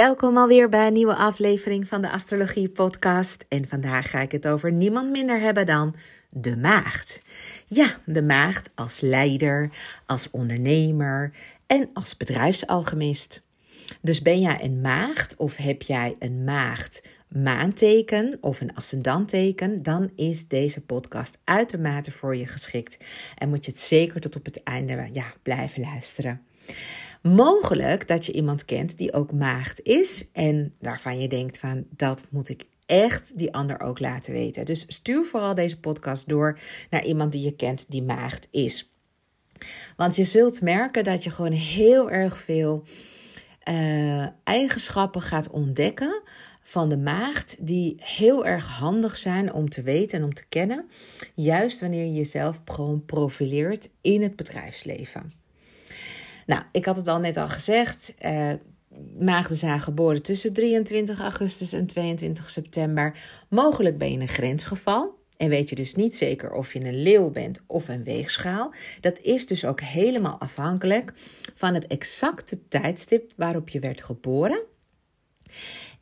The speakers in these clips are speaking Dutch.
Welkom alweer bij een nieuwe aflevering van de Astrologie Podcast. En vandaag ga ik het over niemand minder hebben dan de maagd. Ja, de maagd als leider, als ondernemer en als bedrijfsalchemist. Dus ben jij een maagd of heb jij een maagd maanteken of een ascendanteken, dan is deze podcast uitermate voor je geschikt. En moet je het zeker tot op het einde ja, blijven luisteren. Mogelijk dat je iemand kent die ook maagd is en waarvan je denkt van dat moet ik echt die ander ook laten weten. Dus stuur vooral deze podcast door naar iemand die je kent die maagd is. Want je zult merken dat je gewoon heel erg veel uh, eigenschappen gaat ontdekken van de maagd die heel erg handig zijn om te weten en om te kennen, juist wanneer je jezelf gewoon profileert in het bedrijfsleven. Nou, ik had het al net al gezegd. Uh, maagden zijn geboren tussen 23 augustus en 22 september. Mogelijk ben je een grensgeval. En weet je dus niet zeker of je een leeuw bent of een weegschaal. Dat is dus ook helemaal afhankelijk van het exacte tijdstip waarop je werd geboren.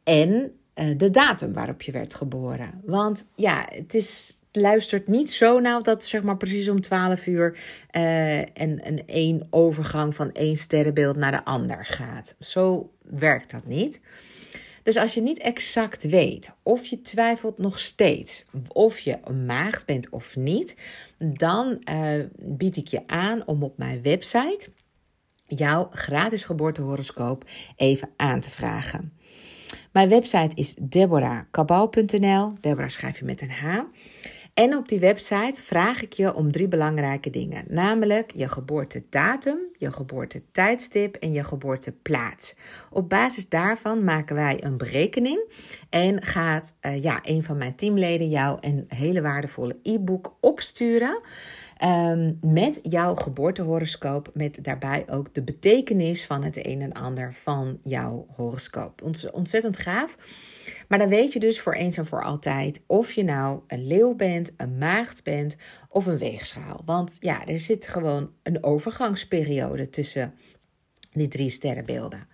En uh, de datum waarop je werd geboren. Want ja, het, is, luistert niet zo nauw dat zeg maar precies om 12 uur uh, een, een één overgang van één sterrenbeeld naar de ander gaat. Zo werkt dat niet. Dus als je niet exact weet of je twijfelt nog steeds of je een maagd bent of niet, dan uh, bied ik je aan om op mijn website jouw gratis geboortehoroscoop even aan te vragen. Mijn website is deborahkabau.nl. Deborah schrijf je met een H. En op die website vraag ik je om drie belangrijke dingen, namelijk je geboortedatum, je geboortetijdstip en je geboorteplaats. Op basis daarvan maken wij een berekening en gaat uh, ja, een van mijn teamleden jou een hele waardevolle e-book opsturen. Um, met jouw geboortehoroscoop, met daarbij ook de betekenis van het een en ander van jouw horoscoop. Ontzettend gaaf. Maar dan weet je dus voor eens en voor altijd of je nou een leeuw bent, een maagd bent of een weegschaal. Want ja, er zit gewoon een overgangsperiode tussen die drie sterrenbeelden.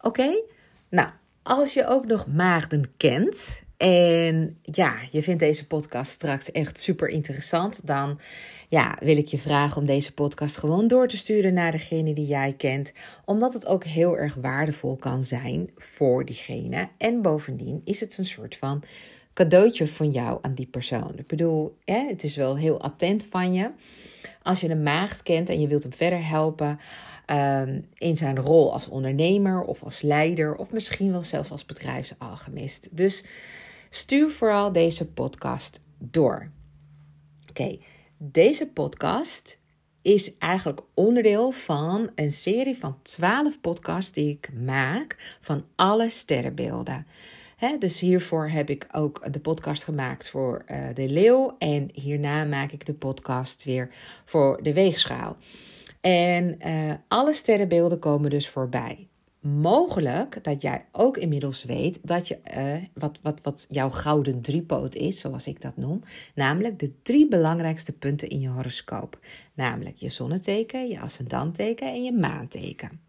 Oké? Nou, als je ook nog maagden kent en ja, je vindt deze podcast straks echt super interessant, dan ja, wil ik je vragen om deze podcast gewoon door te sturen naar degene die jij kent, omdat het ook heel erg waardevol kan zijn voor diegene. En bovendien is het een soort van cadeautje van jou aan die persoon. Ik bedoel, het is wel heel attent van je. Als je een maagd kent en je wilt hem verder helpen um, in zijn rol als ondernemer of als leider, of misschien wel zelfs als bedrijfsalchemist. Dus stuur vooral deze podcast door. Oké, deze podcast is eigenlijk onderdeel van een serie van 12 podcasts die ik maak van alle sterrenbeelden. dus hiervoor heb ik ook de podcast gemaakt voor uh, de leeuw. En hierna maak ik de podcast weer voor de weegschaal. En uh, alle sterrenbeelden komen dus voorbij mogelijk dat jij ook inmiddels weet dat je uh, wat, wat, wat jouw gouden driepoot is, zoals ik dat noem. Namelijk de drie belangrijkste punten in je horoscoop. Namelijk je zonneteken, je ascendanteken en je maanteken.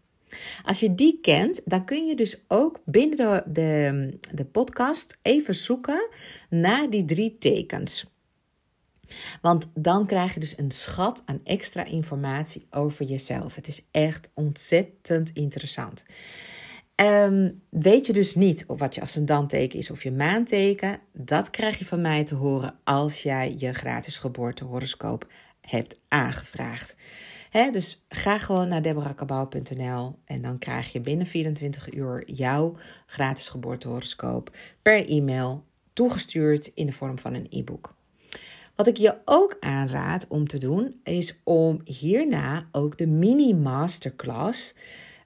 Als je die kent, dan kun je dus ook binnen de, de podcast even zoeken naar die drie tekens. Want dan krijg je dus een schat aan extra informatie over jezelf. Het is echt ontzettend interessant. Um, weet je dus niet of wat je ascendanteken is of je maanteken? Dat krijg je van mij te horen als jij je gratis geboortehoroscoop hebt aangevraagd. dus ga gewoon naar deborahkabau.nl en dan krijg je binnen 24 uur jouw gratis geboortehoroscoop per e-mail toegestuurd in de vorm van een e-book. Wat ik je ook aanraad om te doen, is om hierna ook de mini-masterclass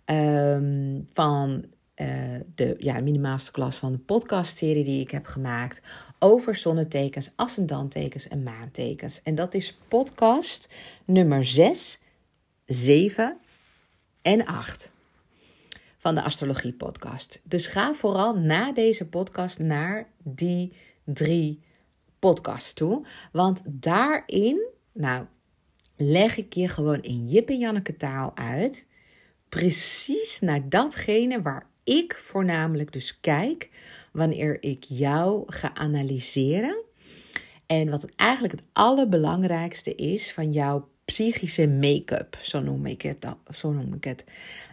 um, van uh, de ja, mini-masterclass van de podcastserie die ik heb gemaakt over zonnetekens, ascendantekens en maantekens. En dat is podcast nummer 6, 7 en 8 van de Astrologie Podcast. Dus ga vooral na deze podcast naar die drie podcast toe. Want daarin, nou, leg ik je gewoon in Jip en Janneke taal uit. Precies naar datgene waar ik voornamelijk dus kijk wanneer ik jou ga analyseren. En wat eigenlijk het allerbelangrijkste is van jouw psychische make-up, zo noem ik het. Zo noem ik het.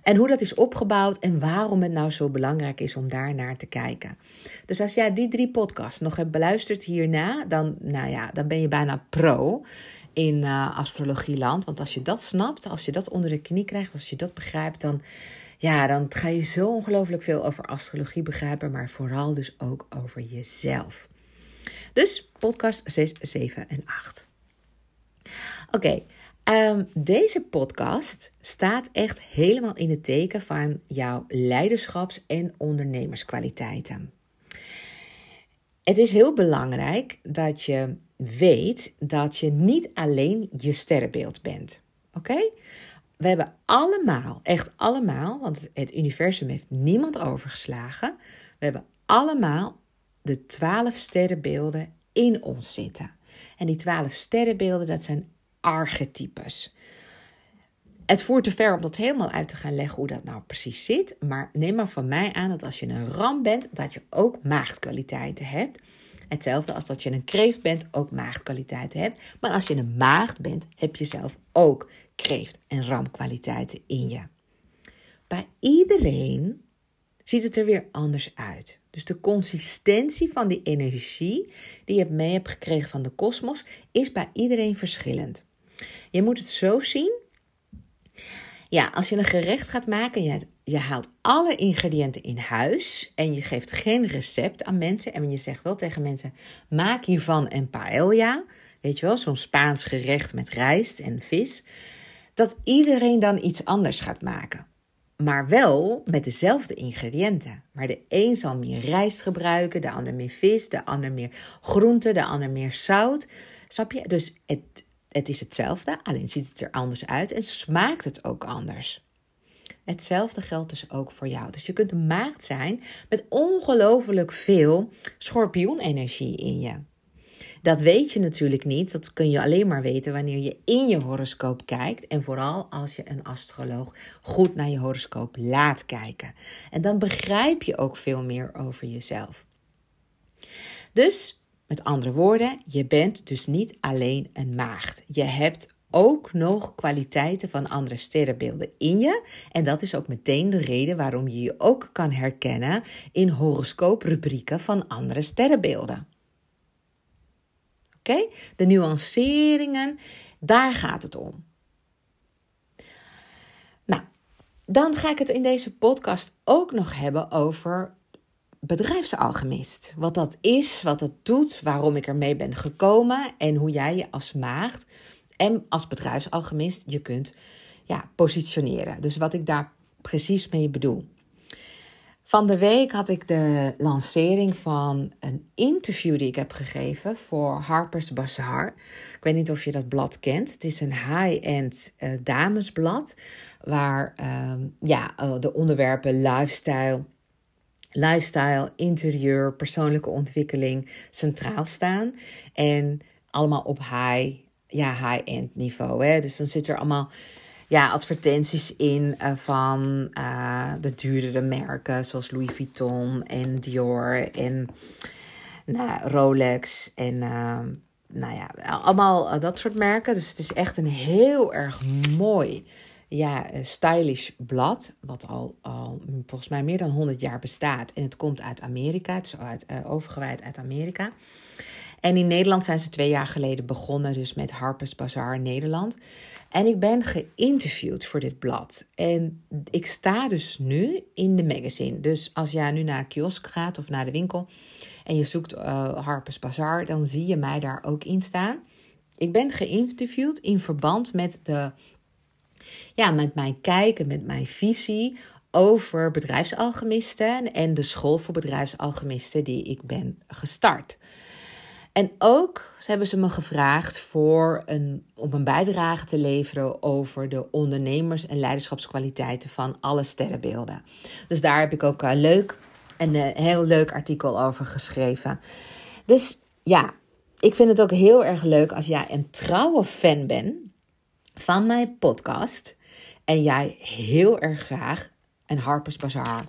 En hoe dat is opgebouwd en waarom het nou zo belangrijk is om daar naar te kijken. Dus als jij die drie podcasts nog hebt beluisterd hierna, dan, nou ja, dan ben je bijna pro in uh, astrologieland. Want als je dat snapt, als je dat onder de knie krijgt, als je dat begrijpt, dan, ja, dan ga je zo ongelooflijk veel over astrologie begrijpen, maar vooral dus ook over jezelf. Dus podcast 6, 7 en 8. Oké, ehm, deze podcast staat echt helemaal in het teken van jouw leiderschaps- en ondernemerskwaliteiten. Het is heel belangrijk dat je weet dat je niet alleen je sterrenbeeld bent. Oké? We hebben allemaal, echt allemaal, want het universum heeft niemand overgeslagen. We hebben allemaal de twaalf sterrenbeelden in ons zitten. En die twaalf sterrenbeelden, dat zijn archetypes. Het voert te ver om dat helemaal uit te gaan leggen hoe dat nou precies zit. Maar neem maar van mij aan dat als je een ram bent, dat je ook maagdkwaliteiten hebt. Hetzelfde als dat je een kreeft bent, ook maagdkwaliteiten hebt. Maar als je een maagd bent, heb je zelf ook kreeft- en ramkwaliteiten in je. Bij iedereen ziet het er weer anders uit. Dus de consistentie van die energie die je mee hebt gekregen van de kosmos is bij iedereen verschillend. Je moet het zo zien. Ja, als je een gerecht gaat maken, je, je haalt alle ingrediënten in huis en je geeft geen recept aan mensen. En je zegt wel tegen mensen: maak hiervan een paella. Weet je wel, zo'n Spaans gerecht met rijst en vis. Dat iedereen dan iets anders gaat maken maar wel met dezelfde ingrediënten. Maar de een zal meer rijst gebruiken, de ander meer vis, de ander meer groente, de ander meer zout. Snap je? Dus het, het is hetzelfde, alleen ziet het er anders uit en smaakt het ook anders. Hetzelfde geldt dus ook voor jou. Dus je kunt een maagd zijn met ongelooflijk veel schorpioenenergie in je. Dat weet je natuurlijk niet. Dat kun je alleen maar weten wanneer je in je horoscoop kijkt. En vooral als je een astroloog goed naar je horoscoop laat kijken. En dan begrijp je ook veel meer over jezelf. Dus, met andere woorden, je bent dus niet alleen een maagd. Je hebt ook nog kwaliteiten van andere sterrenbeelden in je. En dat is ook meteen de reden waarom je je ook kan herkennen in horoscooprubrieken van andere sterrenbeelden. Oké? De nuanceringen, daar gaat het om. Nou, dan ga ik het in deze podcast ook nog hebben over bedrijfsalchemist. Wat dat is, wat het doet, waarom ik ermee ben gekomen en hoe jij je als maagd en als bedrijfsalchemist je kunt ja, positioneren. Dus wat ik daar precies mee bedoel. Van de week had ik de lancering van een interview die ik heb gegeven voor Harper's Bazaar. Ik weet niet of je dat blad kent. Het is een high-end uh, damesblad waar uh, ja, uh, de onderwerpen lifestyle, lifestyle, interieur, persoonlijke ontwikkeling centraal staan. En allemaal op high, ja, high-end niveau. Hè? Dus dan zit er allemaal ja, advertenties in uh, van uh, de duurdere merken zoals Louis Vuitton en Dior en nou, Rolex en uh, nou ja, allemaal dat soort merken. Dus het is echt een heel erg mooi, ja, stylish blad, wat al, al volgens mij meer dan 100 jaar bestaat. En het komt uit Amerika, het is uit, overgewijd uit Amerika. En in Nederland zijn ze twee jaar geleden begonnen, dus met Harper's Bazaar Nederland. En ik ben geïnterviewd voor dit blad. En ik sta dus nu in de magazine. Dus als jij nu naar een kiosk gaat of naar de winkel en je zoekt uh, Harper's Bazaar, dan zie je mij daar ook in staan. Ik ben geïnterviewd in verband met, de, ja, met mijn kijken, met mijn visie over bedrijfsalchemisten en de school voor bedrijfsalchemisten die ik ben gestart. En ook hebben ze me gevraagd voor een, om een bijdrage te leveren over de ondernemers- en leiderschapskwaliteiten van alle sterrenbeelden. Dus daar heb ik ook een leuk, een, een heel leuk artikel over geschreven. Dus ja, ik vind het ook heel erg leuk als jij een trouwe fan bent van mijn podcast en jij heel erg graag een Harper's Bazaar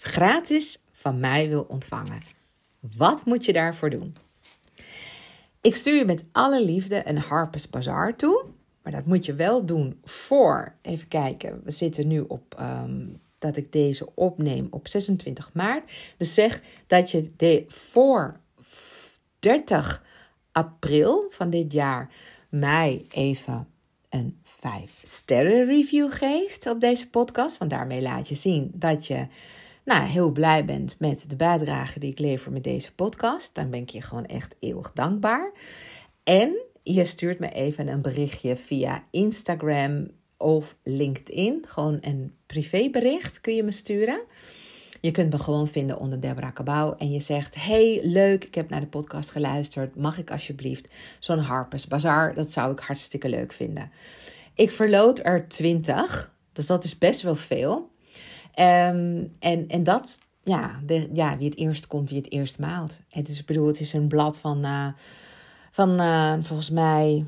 gratis van mij wil ontvangen. Wat moet je daarvoor doen? Ik stuur je met alle liefde een Harpers Bazaar toe. Maar dat moet je wel doen voor, even kijken, we zitten nu op, ehm, dat ik deze opneem op 26 maart. Dus zeg dat je de voor 30 april van dit jaar mij even een 5 sterren review geeft op deze podcast. Want daarmee laat je zien dat je nou, heel blij bent met de bijdrage die ik lever met deze podcast. Dan ben ik je gewoon echt eeuwig dankbaar. En je stuurt me even een berichtje via Instagram of LinkedIn. Gewoon een privébericht kun je me sturen. Je kunt me gewoon vinden onder Deborah Cabau. En je zegt: Hey, leuk, ik heb naar de podcast geluisterd. Mag ik alsjeblieft zo'n Harpers Bazaar? Dat zou ik hartstikke leuk vinden. Ik verloot er 20, dus dat is best wel veel. Ehm, en, en dat, ja, ja, wie het eerst komt, wie het eerst maalt. Het is, bedoel, het is een blad van, uh, van uh, volgens mij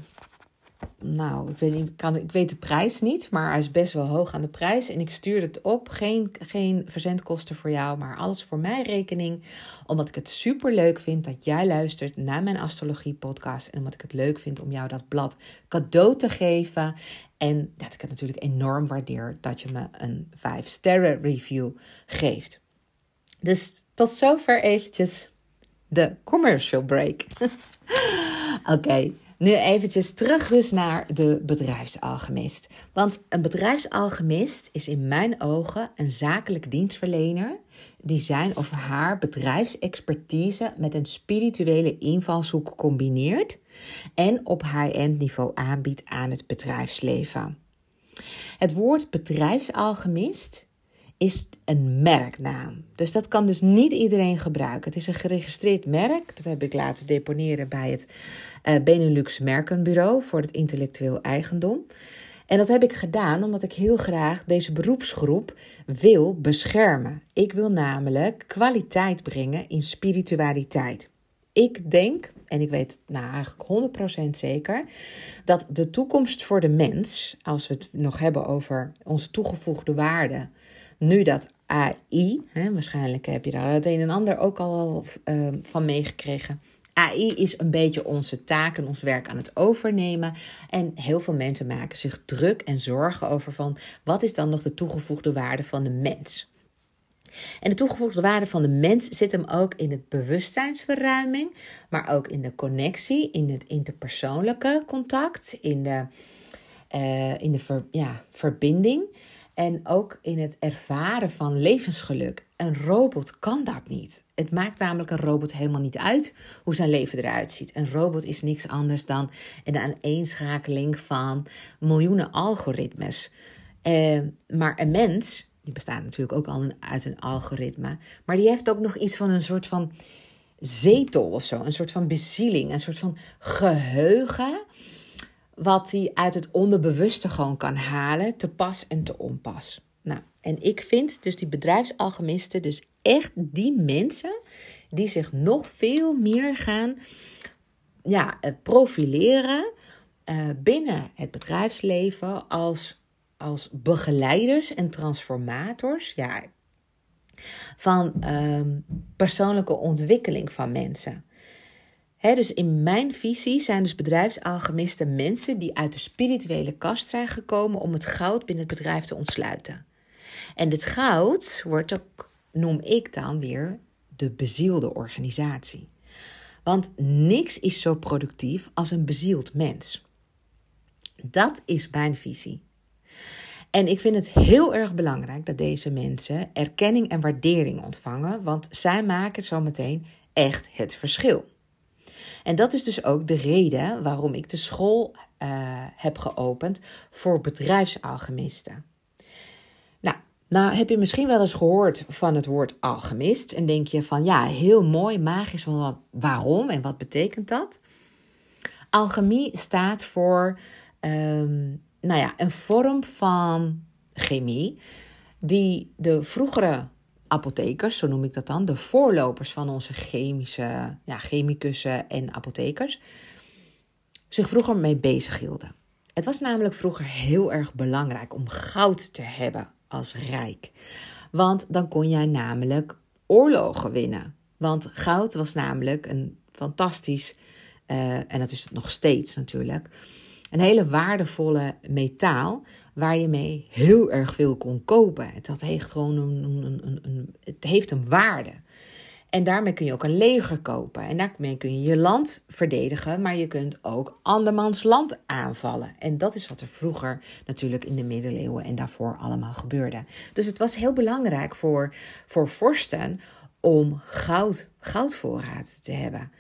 nou, ik weet, kan, ik weet de prijs niet, maar hij is best wel hoog aan de prijs. En ik stuur het op. Geen, geen verzendkosten voor jou, maar alles voor mijn rekening. Omdat ik het super leuk vind dat jij luistert naar mijn astrologie podcast. En omdat ik het leuk vind om jou dat blad cadeau te geven. En dat ik het natuurlijk enorm waardeer dat je me een 5 sterren review geeft. Dus tot zover eventjes de commercial break. Oké. Nu eventjes terug dus naar de bedrijfsalchemist. Want een bedrijfsalchemist is in mijn ogen een zakelijk dienstverlener die zijn of haar bedrijfsexpertise met een spirituele invalshoek combineert en op high-end niveau aanbiedt aan het bedrijfsleven. Het woord bedrijfsalchemist is een merknaam. Dus dat kan dus niet iedereen gebruiken. Het is een geregistreerd merk. Dat heb ik laten deponeren bij het uh, Benelux Merkenbureau voor het intellectueel eigendom. En dat heb ik gedaan omdat ik heel graag deze beroepsgroep wil beschermen. Ik wil namelijk kwaliteit brengen in spiritualiteit. Ik denk, en ik weet nou eigenlijk 100% zeker, dat de toekomst voor de mens, als we het nog hebben over onze toegevoegde waarde, nu dat AI, hè, waarschijnlijk heb je daar het een en ander ook al uh, van meegekregen. AI is een beetje onze taak en ons werk aan het overnemen. En heel veel mensen maken zich druk en zorgen over van wat is dan nog de toegevoegde waarde van de mens. En de toegevoegde waarde van de mens zit hem ook in het bewustzijnsverruiming, maar ook in de connectie, in het interpersoonlijke contact, in de, uh, in de ja, verbinding. En ook in het ervaren van levensgeluk. Een robot kan dat niet. Het maakt namelijk een robot helemaal niet uit hoe zijn leven eruit ziet. Een robot is niks anders dan een aaneenschakeling van miljoenen algoritmes. Eh, maar een mens, die bestaat natuurlijk ook al uit een algoritme, maar die heeft ook nog iets van een soort van zetel of zo. Een soort van bezieling, een soort van geheugen wat hij uit het onderbewuste gewoon kan halen, te pas en te onpas. Nou, en ik vind dus die bedrijfsalchemisten dus echt die mensen die zich nog veel meer gaan ja, eh, profileren uh, binnen het bedrijfsleven als, als begeleiders en transformators ja, van um, persoonlijke ontwikkeling van mensen dus in mijn visie zijn dus bedrijfsalchemisten mensen die uit de spirituele kast zijn gekomen om het goud binnen het bedrijf te ontsluiten. En dit goud wordt ook, noem ik dan weer, de bezielde organisatie. Want niks is zo productief als een bezield mens. Dat is mijn visie. En ik vind het heel erg belangrijk dat deze mensen erkenning en waardering ontvangen, want zij maken zometeen echt het verschil. En dat is dus ook de reden waarom ik de school uh, heb geopend voor bedrijfsalchemisten. Nou, nou heb je misschien wel eens gehoord van het woord alchemist en denk je van ja, heel mooi, magisch, van wat, waarom en wat betekent dat? Alchemie staat voor um, nou ja, een vorm van chemie die de vroegere apothekers, zo noem ik dat dan, de voorlopers van onze chemische, ja, chemicussen en apothekers, zich vroeger mee bezig hielden. Het was namelijk vroeger heel erg belangrijk om goud te hebben als rijk. Want dan kon jij namelijk oorlogen winnen. Want goud was namelijk een fantastisch, uh, en dat is het nog steeds natuurlijk, een hele waardevolle metaal waar je mee heel erg veel kon kopen. Dat heeft gewoon een, een, een, een, het heeft een waarde. En daarmee kun je ook een leger kopen. En daarmee kun je je land verdedigen, maar je kunt ook andermans land aanvallen. En dat is wat er vroeger natuurlijk in de middeleeuwen en daarvoor allemaal gebeurde. Dus het was heel belangrijk voor, voor vorsten om goud, goudvoorraad te hebben.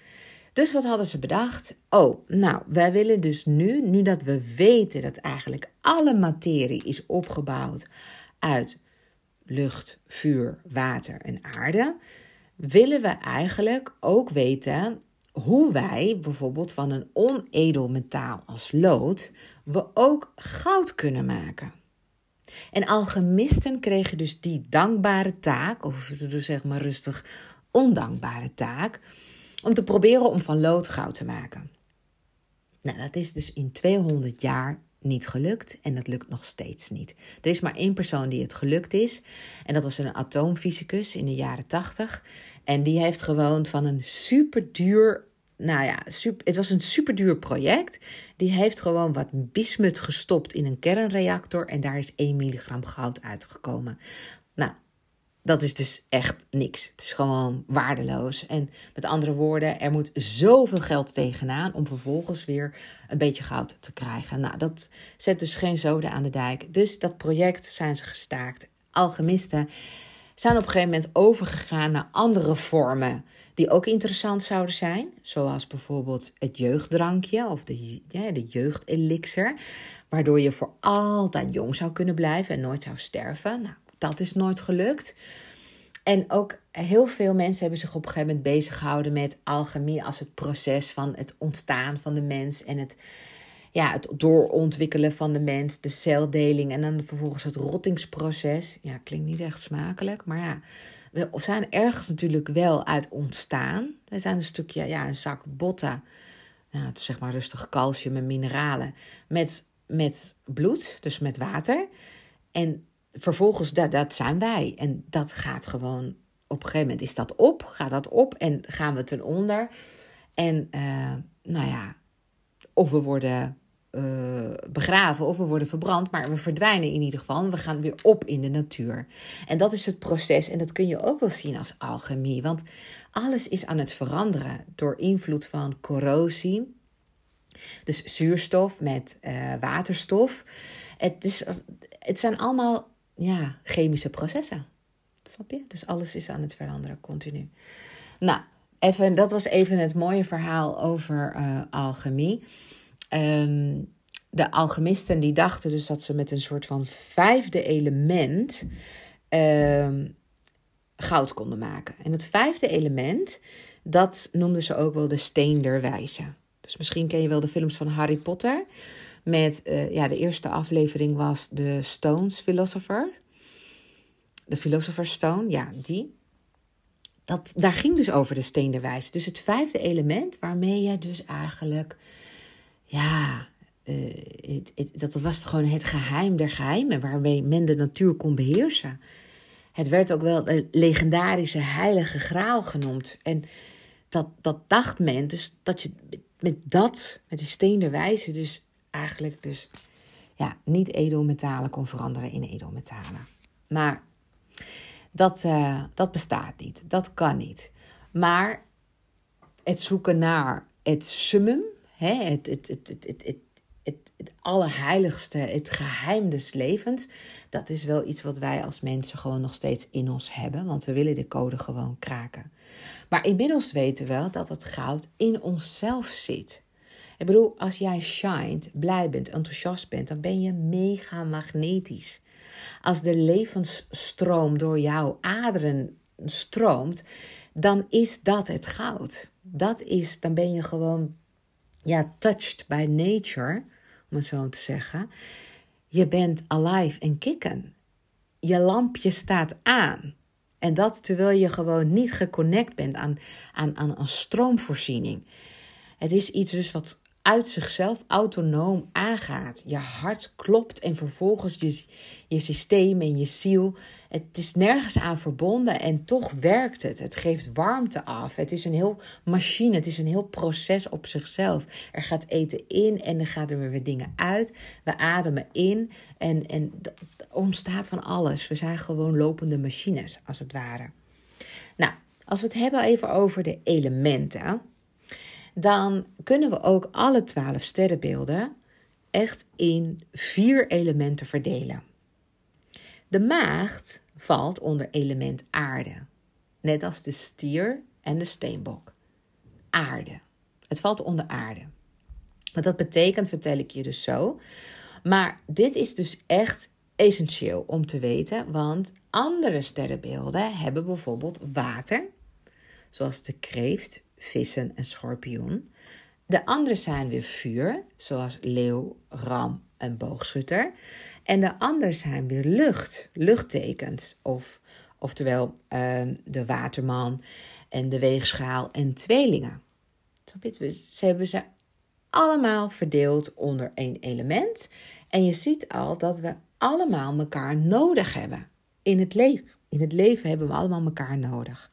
Dus wat hadden ze bedacht? Oh, nou, wij willen dus nu, nu dat we weten dat eigenlijk alle materie is opgebouwd uit lucht, vuur, water en aarde, willen we eigenlijk ook weten hoe wij bijvoorbeeld van een onedel metaal als lood we ook goud kunnen maken. En alchemisten kregen dus die dankbare taak, of zeg maar rustig ondankbare taak, om te proberen om van lood goud te maken. Nou, dat is dus in 200 jaar niet gelukt en dat lukt nog steeds niet. Er is maar één persoon die het gelukt is en dat was een atoomfysicus in de jaren 80 en die heeft gewoon van een superduur nou ja, super, het was een superduur project. Die heeft gewoon wat bismut gestopt in een kernreactor en daar is 1 milligram goud uitgekomen. Nou, dat is dus echt niks. Het is gewoon waardeloos. En met andere woorden, er moet zoveel geld tegenaan om vervolgens weer een beetje goud te krijgen. Nou, dat zet dus geen zoden aan de dijk. Dus dat project zijn ze gestaakt. Alchemisten zijn op een gegeven moment overgegaan naar andere vormen die ook interessant zouden zijn, zoals bijvoorbeeld het jeugddrankje of de, ja, de jeugdelixer, waardoor je voor altijd jong zou kunnen blijven en nooit zou sterven. Nou, dat is nooit gelukt. En ook heel veel mensen hebben zich op een gegeven moment bezig gehouden met alchemie als het proces van het ontstaan van de mens en het, ja, het doorontwikkelen van de mens, de celdeling en dan vervolgens het rottingsproces. Ja, klinkt niet echt smakelijk, maar ja, we zijn ergens natuurlijk wel uit ontstaan. We zijn een stukje, ja, een zak botten, nou, zeg maar rustig calcium en mineralen, met, met bloed, dus met water. En vervolgens, dat, dat zijn wij. En dat gaat gewoon, op een gegeven moment is dat op, gaat dat op en gaan we ten onder. En uh, nou ja, of we worden uh, begraven of we worden verbrand, maar we verdwijnen in ieder geval. We gaan weer op in de natuur. En dat is het proces en dat kun je ook wel zien als alchemie, want alles is aan het veranderen door invloed van corrosie. Dus zuurstof met uh, waterstof. Het, is, het zijn allemaal ja, chemische processen. Snap je? Dus alles is aan het veranderen, continu. Nou, even, dat was even het mooie verhaal over uh, alchemie. Um, de alchemisten die dachten dus dat ze met een soort van vijfde element um, goud konden maken. En het vijfde element, dat noemden ze ook wel de steen der wijze. Dus misschien ken je wel de films van Harry Potter. Met, uh, ja, de eerste aflevering was de Stones Philosopher. De Philosopher's Stone, ja, die. Dat, daar ging dus over de steen der wijze. Dus het vijfde element waarmee je dus eigenlijk ja, uh, dat was gewoon het geheim der geheimen waarmee men de natuur kon beheersen. Het werd ook wel de legendarische heilige graal genoemd. En dat, dat dacht men, dus dat je met dat, met die steen der wijze, dus eigenlijk dus ja, niet edelmetalen kon veranderen in edelmetalen. Maar dat, uh, dat bestaat niet, dat kan niet. Maar het zoeken naar het summum, hè, het, het, het, het, het, het, het, het allerheiligste, het geheim des levens, dat is wel iets wat wij als mensen gewoon nog steeds in ons hebben, want we willen de code gewoon kraken. Maar inmiddels weten we dat het goud in onszelf zit. Ik bedoel, als jij shined, blij bent, enthousiast bent, dan ben je mega magnetisch. Als de levensstroom door jouw aderen stroomt, dan is dat het goud. Dat is, dan ben je gewoon ja, touched by nature, om het zo te zeggen. Je bent alive en kicken. Je lampje staat aan. En dat terwijl je gewoon niet geconnect bent aan, aan, aan een stroomvoorziening. Het is iets dus wat uit zichzelf autonoom aangaat. Je hart klopt en vervolgens je, je systeem en je ziel. Het is nergens aan verbonden en toch werkt het. Het geeft warmte af. Het is een heel machine. Het is een heel proces op zichzelf. Er gaat eten in en er gaat er weer dingen uit. We ademen in en, en er ontstaat van alles. We zijn gewoon lopende machines, als het ware. Nou, als we het hebben even over de elementen dan kunnen we ook alle twaalf sterrenbeelden echt in vier elementen verdelen. De maagd valt onder element aarde, net als de stier en de steenbok. Aarde. Het valt onder aarde. Wat dat betekent, vertel ik je dus zo. Maar dit is dus echt essentieel om te weten, want andere sterrenbeelden hebben bijvoorbeeld water, zoals de kreeft, vissen en schorpioen. De andere zijn weer vuur, zoals leeuw, ram en boogschutter. En de andere zijn weer lucht, luchttekens, of, oftewel uh, de waterman en de weegschaal en tweelingen. Ze hebben ze allemaal verdeeld onder één element. En je ziet al dat we allemaal elkaar nodig hebben in het leven. In het leven hebben we allemaal elkaar nodig.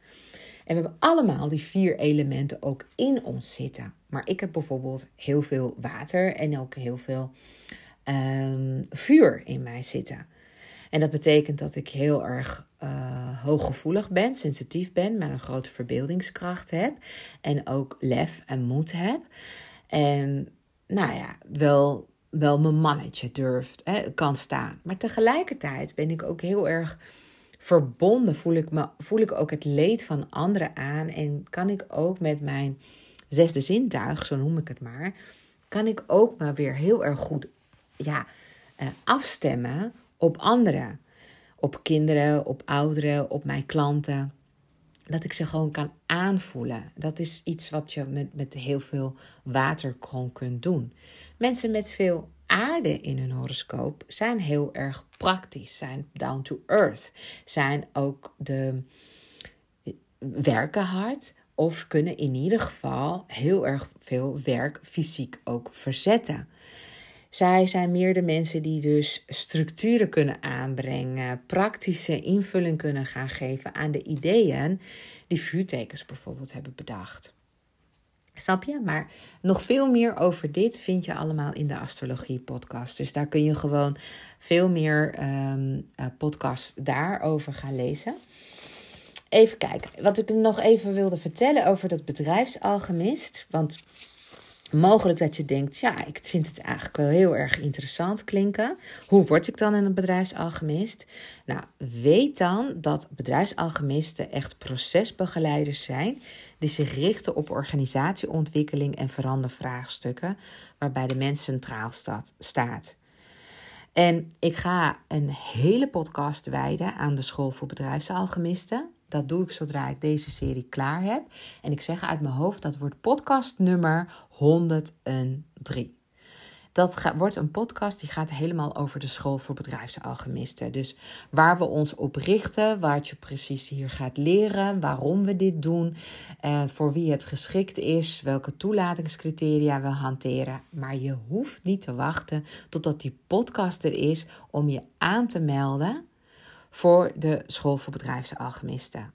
En we hebben allemaal die vier elementen ook in ons zitten. Maar ik heb bijvoorbeeld heel veel water en ook heel veel um, vuur in mij zitten. En dat betekent dat ik heel erg uh, hooggevoelig ben, sensitief ben, maar een grote verbeeldingskracht heb. En ook lef en moed heb. En nou ja, wel, wel mijn mannetje durft, hè, kan staan. Maar tegelijkertijd ben ik ook heel erg verbonden voel ik, me, voel ik ook het leed van anderen aan. En kan ik ook met mijn zesde zintuig, zo noem ik het maar, kan ik ook maar weer heel erg goed ja, uh, afstemmen op anderen. Op kinderen, op ouderen, op mijn klanten. Dat ik ze gewoon kan aanvoelen. Dat is iets wat je met, met heel veel water gewoon kunt doen. Mensen met veel aarde in hun horoscoop zijn heel erg praktisch, zijn down to earth, zijn ook de werken hard of kunnen in ieder geval heel erg veel werk fysiek ook verzetten. Zij zijn meer de mensen die dus structuren kunnen aanbrengen, praktische invulling kunnen gaan geven aan de ideeën die vuurtekens bijvoorbeeld hebben bedacht. Snap je? Maar nog veel meer over dit vind je allemaal in de Astrologie podcast. Dus daar kun je gewoon veel meer um, podcasts daarover gaan lezen. Even kijken. Wat ik nog even wilde vertellen over dat bedrijfsalchemist. Want mogelijk dat je denkt, ja, ik vind het eigenlijk wel heel erg interessant klinken. Hoe word ik dan een bedrijfsalchemist? Nou, weet dan dat bedrijfsalchemisten echt procesbegeleiders zijn die zich richten op organisatieontwikkeling en verandervraagstukken, waarbij de mens centraal staat. En ik ga een hele podcast wijden aan de School voor Bedrijfsalchemisten. Dat doe ik zodra ik deze serie klaar heb. En ik zeg uit mijn hoofd, dat wordt podcast nummer 103. Dat wordt een podcast die gaat helemaal over de school voor bedrijfsalchemisten. Dus waar we ons op richten, wat je precies hier gaat leren, waarom we dit doen, eh, voor wie het geschikt is, welke toelatingscriteria we hanteren. Maar je hoeft niet te wachten totdat die podcast er is om je aan te melden voor de school voor bedrijfsalchemisten.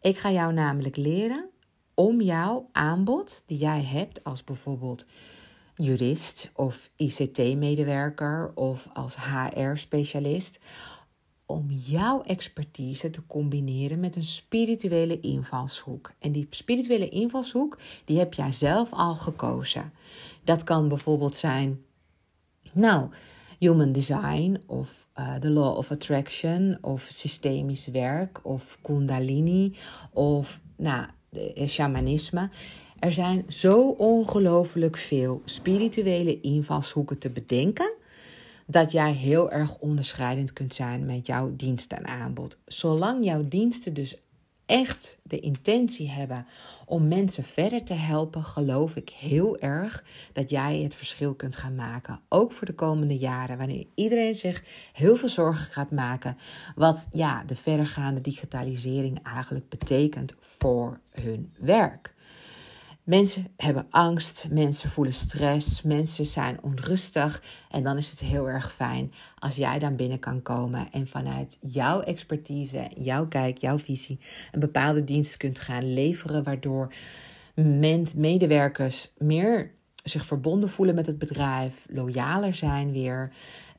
Ik ga jou namelijk leren om jouw aanbod die jij hebt als bijvoorbeeld jurist of ICT-medewerker of als HR-specialist om jouw expertise te combineren met een spirituele invalshoek. En die spirituele invalshoek, die heb jij zelf al gekozen. Dat kan bijvoorbeeld zijn, nou, human design of uh, the law of attraction of systemisch werk of kundalini of nou, shamanisme. Er zijn zo ongelooflijk veel spirituele invalshoeken te bedenken dat jij heel erg onderscheidend kunt zijn met jouw dienst en aanbod. Zolang jouw diensten dus echt de intentie hebben om mensen verder te helpen, geloof ik heel erg dat jij het verschil kunt gaan maken. Ook voor de komende jaren, wanneer iedereen zich heel veel zorgen gaat maken. Wat ja, de verdergaande digitalisering eigenlijk betekent voor hun werk. Mensen hebben angst, mensen voelen stress, mensen zijn onrustig. En dan is het heel erg fijn als jij dan binnen kan komen en vanuit jouw expertise, jouw kijk, jouw visie een bepaalde dienst kunt gaan leveren, waardoor medewerkers meer zich verbonden voelen met het bedrijf, loyaler zijn weer.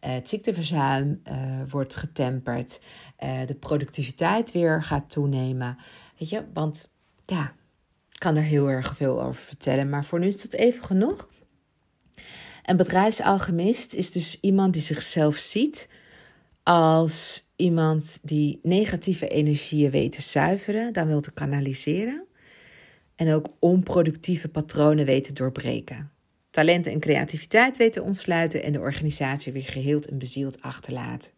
Uh, het ziekteverzuim uh, wordt getemperd. Uh, de productiviteit weer gaat toenemen. Weet je, want ja, kan er heel erg veel over vertellen. Maar voor nu is dat even genoeg. Een bedrijfsalchemist is dus iemand die zichzelf ziet als iemand die negatieve energieën weet te zuiveren, dan wil te kanaliseren. En ook onproductieve patronen weet te doorbreken. Talenten en creativiteit weet te ontsluiten en de organisatie weer geheeld en bezield achterlaten.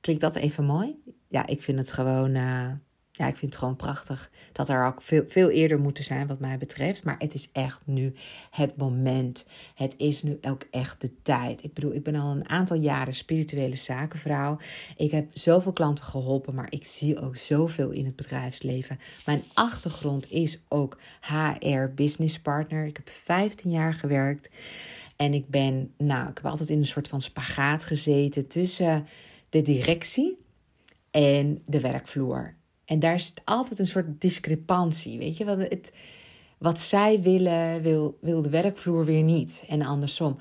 Klinkt dat even mooi? Ja, ik vind het gewoon. Uh, ja, ik vind het gewoon prachtig. Dat er ook veel, veel eerder moeten zijn, wat mij betreft. Maar het is echt nu het moment. Het is nu ook echt de tijd. Ik bedoel, ik ben al een aantal jaren spirituele zakenvrouw. Ik heb zoveel klanten geholpen, maar ik zie ook zoveel in het bedrijfsleven. Mijn achtergrond is ook HR business partner. Ik heb 15 jaar gewerkt. En ik ben, nou, ik heb altijd in een soort van spagaat gezeten tussen de directie en de werkvloer. En daar is altijd een soort discrepantie. Weet je, wat, het, wat zij willen, wil, de werkvloer weer niet. En andersom.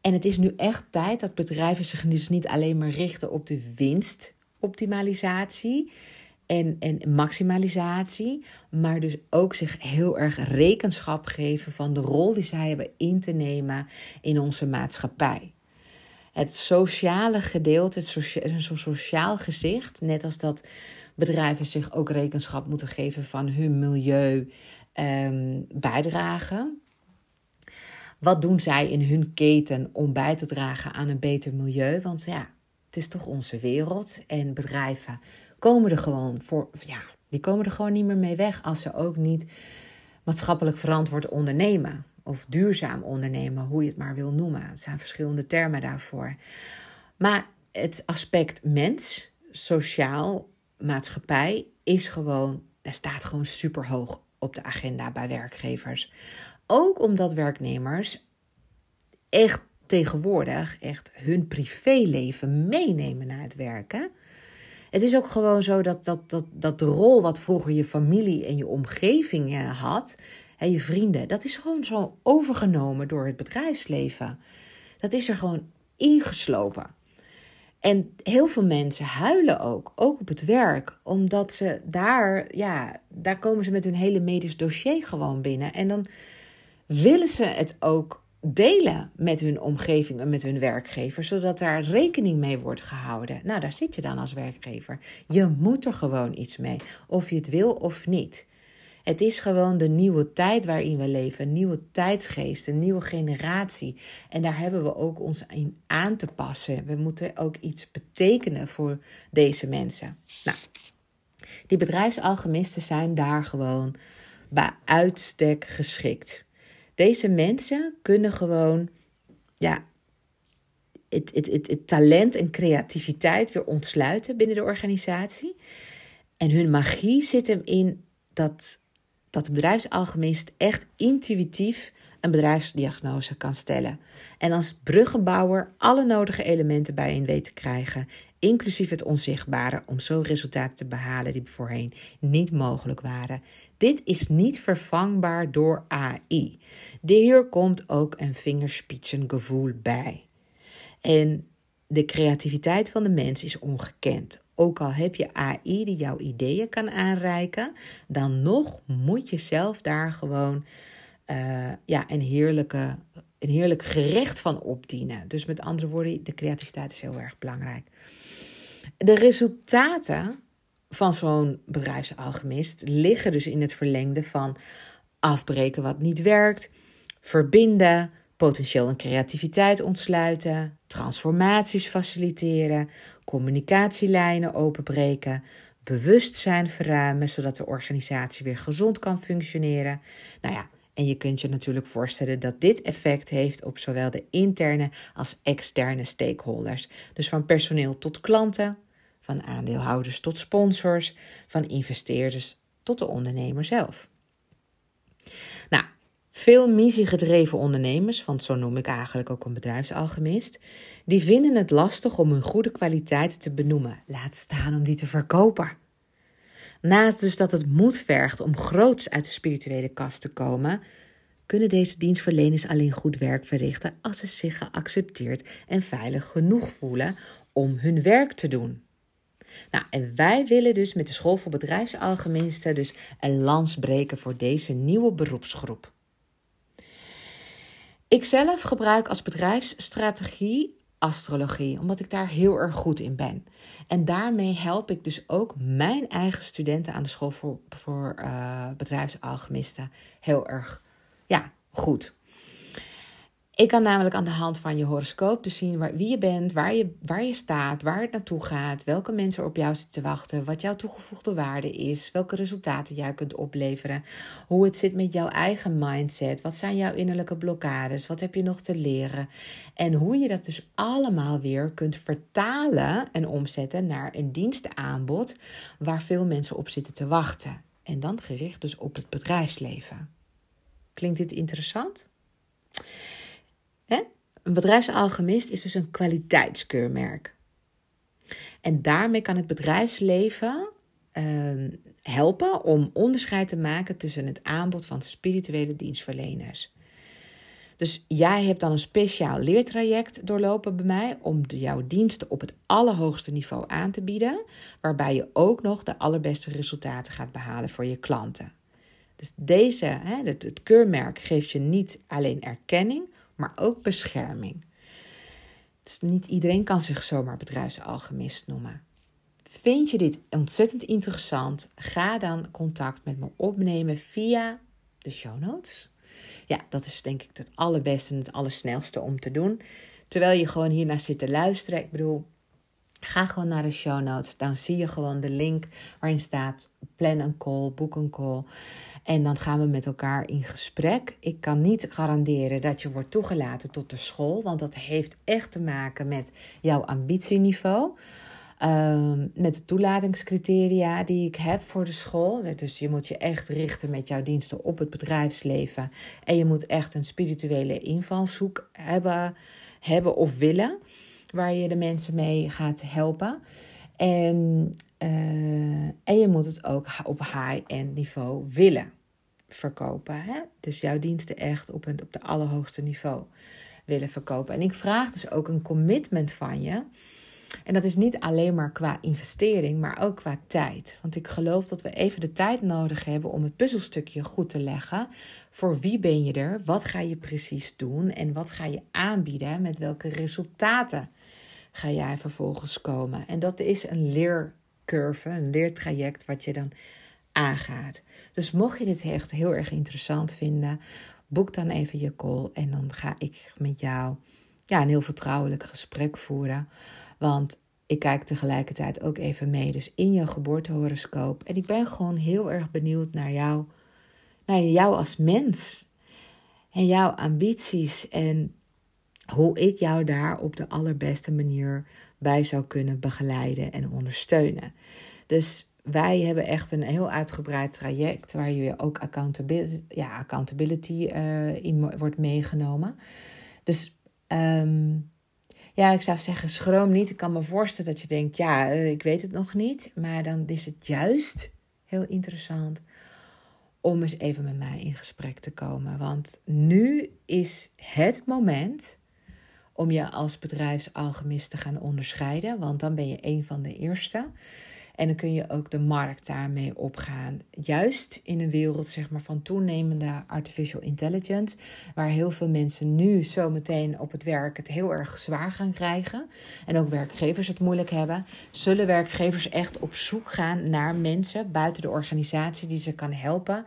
En het is nu echt tijd dat bedrijven zich dus niet alleen maar richten op de winstoptimalisatie en, en maximalisatie, maar dus ook zich heel erg rekenschap geven van de rol die zij hebben in te nemen in onze maatschappij. Het sociale gedeelte, het socia sociaal gezicht, net als dat bedrijven zich ook rekenschap moeten geven van hun milieu um, bijdragen. Wat doen zij in hun keten om bij te dragen aan een beter milieu? Want ja, het is toch onze wereld en bedrijven komen er gewoon voor, ja, die komen er gewoon niet meer mee weg als ze ook niet maatschappelijk verantwoord ondernemen of duurzaam ondernemen, hoe je het maar wil noemen. Er zijn verschillende termen daarvoor. Maar het aspect mens, sociaal, maatschappij is gewoon, er staat gewoon super hoog op de agenda bij werkgevers. Ook omdat werknemers echt tegenwoordig echt hun privéleven meenemen naar het werken. Het is ook gewoon zo dat, dat, dat, dat de rol wat vroeger je familie en je omgeving eh, had, en je vrienden, dat is gewoon zo overgenomen door het bedrijfsleven. Dat is er gewoon ingeslopen. En heel veel mensen huilen ook, ook op het werk, omdat ze daar, ja, daar komen ze met hun hele medisch dossier gewoon binnen. En dan willen ze het ook delen met hun omgeving en met hun werkgever, zodat daar rekening mee wordt gehouden. Nou, daar zit je dan als werkgever. Je moet er gewoon iets mee, of je het wil of niet. Het is gewoon de nieuwe tijd waarin we leven, een nieuwe tijdsgeest, een nieuwe generatie. En daar hebben we ook ons in aan te passen. We moeten ook iets betekenen voor deze mensen. Nou, die bedrijfsalchemisten zijn daar gewoon bij uitstek geschikt. Deze mensen kunnen gewoon ja, het, het, het, het, talent en creativiteit weer ontsluiten binnen de organisatie. En hun magie zit hem in dat dat de bedrijfsalchemist echt intuïtief een bedrijfsdiagnose kan stellen. En als bruggenbouwer alle nodige elementen bijeen weet te krijgen, inclusief het onzichtbare, om zo resultaten te behalen die voorheen niet mogelijk waren. Dit is niet vervangbaar door AI. Hier komt ook een vingerspitsengevoel bij. En de creativiteit van de mens is ongekend. Ook al heb je AI die jouw ideeën kan aanreiken, dan nog moet je zelf daar gewoon uh, ja, een, heerlijke, een heerlijk gerecht van opdienen. Dus met andere woorden, de creativiteit is heel erg belangrijk. De resultaten van zo'n bedrijfsalchemist liggen dus in het verlengde van afbreken wat niet werkt, verbinden, potentieel en creativiteit ontsluiten, transformaties faciliteren, communicatielijnen openbreken, bewustzijn verruimen, zodat de organisatie weer gezond kan functioneren. Nou ja, en je kunt je natuurlijk voorstellen dat dit effect heeft op zowel de interne als externe stakeholders. Dus van personeel tot klanten, van aandeelhouders tot sponsors, van investeerders tot de ondernemer zelf. Nou, veel missiegedreven ondernemers, want zo noem ik eigenlijk ook een bedrijfsalchemist, die vinden het lastig om hun goede kwaliteiten te benoemen, laat staan om die te verkopen. Naast dus dat het moed vergt om groots uit de spirituele kast te komen, kunnen deze dienstverleners alleen goed werk verrichten als ze zich geaccepteerd en veilig genoeg voelen om hun werk te doen. Nou, en wij willen dus met de School voor Bedrijfsalchemisten dus een lans breken voor deze nieuwe beroepsgroep. Ik zelf gebruik als bedrijfsstrategie astrologie, omdat ik daar heel erg goed in ben. En daarmee help ik dus ook mijn eigen studenten aan de school voor, voor uh, bedrijfsalchemisten heel erg ja, goed. Ik kan namelijk aan de hand van je horoscoop dus zien wie je bent, waar je, waar je staat, waar het naartoe gaat, welke mensen op jou zitten te wachten, wat jouw toegevoegde waarde is, welke resultaten jij kunt opleveren, hoe het zit met jouw eigen mindset, wat zijn jouw innerlijke blokkades, wat heb je nog te leren en hoe je dat dus allemaal weer kunt vertalen en omzetten naar een dienstenaanbod waar veel mensen op zitten te wachten. En dan gericht dus op het bedrijfsleven. Klinkt dit interessant? Hè? Een bedrijfsalchemist is dus een kwaliteitskeurmerk. En daarmee kan het bedrijfsleven uh, helpen om onderscheid te maken tussen het aanbod van spirituele dienstverleners. Dus jij hebt dan een speciaal leertraject doorlopen bij mij om jouw diensten op het allerhoogste niveau aan te bieden, waarbij je ook nog de allerbeste resultaten gaat behalen voor je klanten. Dus deze, hè, het keurmerk geeft je niet alleen erkenning, maar ook bescherming. Dus niet iedereen kan zich zomaar bedrijfsalchemist noemen. Vind je dit ontzettend interessant? Ga dan contact met me opnemen via de show notes. Ja, dat is denk ik het allerbeste en het allersnelste om te doen. Terwijl je gewoon hiernaar zit te luisteren. Ik bedoel, Ga gewoon naar de show notes. Dan zie je gewoon de link waarin staat plan een call, boek een call. En dan gaan we met elkaar in gesprek. Ik kan niet garanderen dat je wordt toegelaten tot de school, want dat heeft echt te maken met jouw ambitieniveau. Ehm, met de toelatingscriteria die ik heb voor de school. Dus je moet je echt richten met jouw diensten op het bedrijfsleven. En je moet echt een spirituele invalshoek hebben, hebben of willen waar je de mensen mee gaat helpen. En, uh, en je moet het ook op high-end niveau willen verkopen. Hè? Dus jouw diensten echt op, een, op de allerhoogste niveau willen verkopen. En ik vraag dus ook een commitment van je. En dat is niet alleen maar qua investering, maar ook qua tijd. Want ik geloof dat we even de tijd nodig hebben om het puzzelstukje goed te leggen. Voor wie ben je er? Wat ga je precies doen? En wat ga je aanbieden? Met welke resultaten ga jij vervolgens komen. En dat is een leercurve, een leertraject wat je dan aangaat. Dus mocht je dit echt heel erg interessant vinden, boek dan even je call en dan ga ik met jou ja, een heel vertrouwelijk gesprek voeren. Want ik kijk tegelijkertijd ook even mee, dus in je geboortehoroscoop. En ik ben gewoon heel erg benieuwd naar jou, naar jou als mens. En jouw ambities en hoe ik jou daar op de allerbeste manier bij zou kunnen begeleiden en ondersteunen. Dus wij hebben echt een heel uitgebreid traject waar je ook accountability, ja, accountability uh, in wordt meegenomen. Dus um, ja, ik zou zeggen, schroom niet. Ik kan me voorstellen dat je denkt, ja, uh, ik weet het nog niet. Maar dan is het juist heel interessant om eens even met mij in gesprek te komen. Want nu is het moment om je als bedrijfsalchemist te gaan onderscheiden, want dan ben je een van de eerste. En dan kun je ook de markt daarmee opgaan. Juist in een wereld zeg maar, van toenemende artificial intelligence, waar heel veel mensen nu zometeen op het werk het heel erg zwaar gaan krijgen. En ook werkgevers het moeilijk hebben. Zullen werkgevers echt op zoek gaan naar mensen buiten de organisatie die ze kan helpen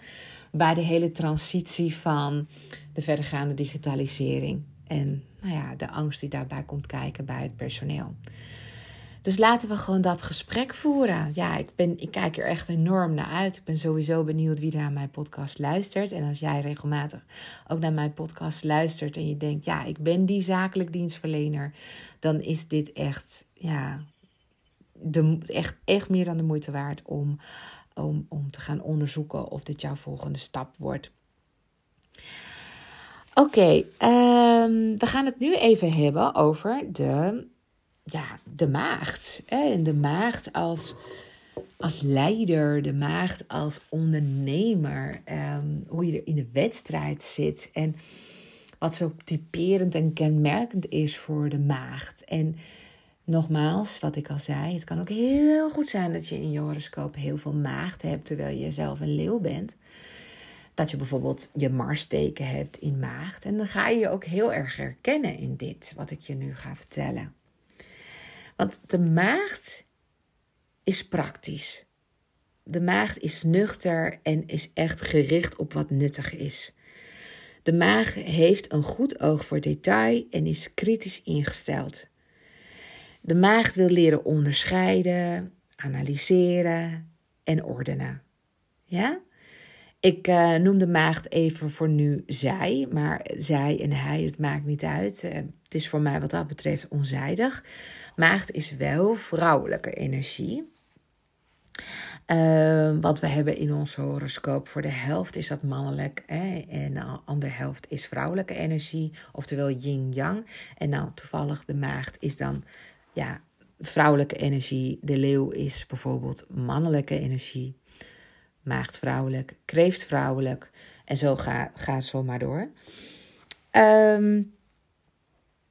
bij de hele transitie van de verdergaande digitalisering. En nou ja, de angst die daarbij komt kijken bij het personeel. Dus laten we gewoon dat gesprek voeren. Ja, ik, ben, ik kijk er echt enorm naar uit. Ik ben sowieso benieuwd wie er naar mijn podcast luistert. En als jij regelmatig ook naar mijn podcast luistert en je denkt, ja, ik ben die zakelijk dienstverlener, dan is dit echt, ja, echt, echt meer dan de moeite waard om, om, om te gaan onderzoeken of dit jouw volgende stap wordt. Oké, ehm, we gaan het nu even hebben over de, ja, de maagd. En de maagd als, als leider, de maagd als ondernemer. Ehm, hoe je er in de wedstrijd zit. En wat zo typerend en kenmerkend is voor de maagd. En nogmaals, wat ik al zei, het kan ook heel goed zijn dat je in je horoscoop heel veel maagd hebt terwijl je zelf een leeuw bent. Dat je bijvoorbeeld je Marsteken hebt in maagd. En dan ga je je ook heel erg herkennen in dit, wat ik je nu ga vertellen. Want de maagd is praktisch. De maagd is nuchter en is echt gericht op wat nuttig is. De maag heeft een goed oog voor detail en is kritisch ingesteld. De maagd wil leren onderscheiden, analyseren en ordenen. Ja? Ik uh, noem de maagd even voor nu zij, maar zij en hij, het maakt niet uit. Uh, het is voor mij wat dat betreft onzijdig. Maagd is wel vrouwelijke energie. Uh, wat we hebben in onze horoscoop voor de helft is dat mannelijk hè, en de andere helft is vrouwelijke energie, oftewel yin-yang. En nou, toevallig de maagd is dan ja, vrouwelijke energie, de leeuw is bijvoorbeeld mannelijke energie, maagd vrouwelijk, kreeft vrouwelijk en zo gaat ga het zo maar door. Um,